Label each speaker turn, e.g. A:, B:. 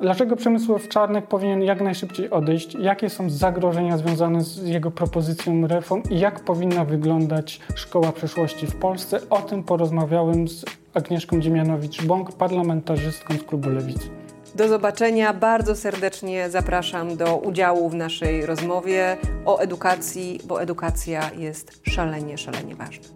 A: Dlaczego Przemysław Czarnek powinien jak najszybciej odejść? Jakie są zagrożenia związane z jego propozycją reform i jak powinna wyglądać szkoła przyszłości w Polsce? O tym porozmawiałem z Agnieszką Dziemianowicz-Bąk, parlamentarzystką z klubu Lewicy.
B: Do zobaczenia. Bardzo serdecznie zapraszam do udziału w naszej rozmowie o edukacji, bo edukacja jest szalenie, szalenie ważna.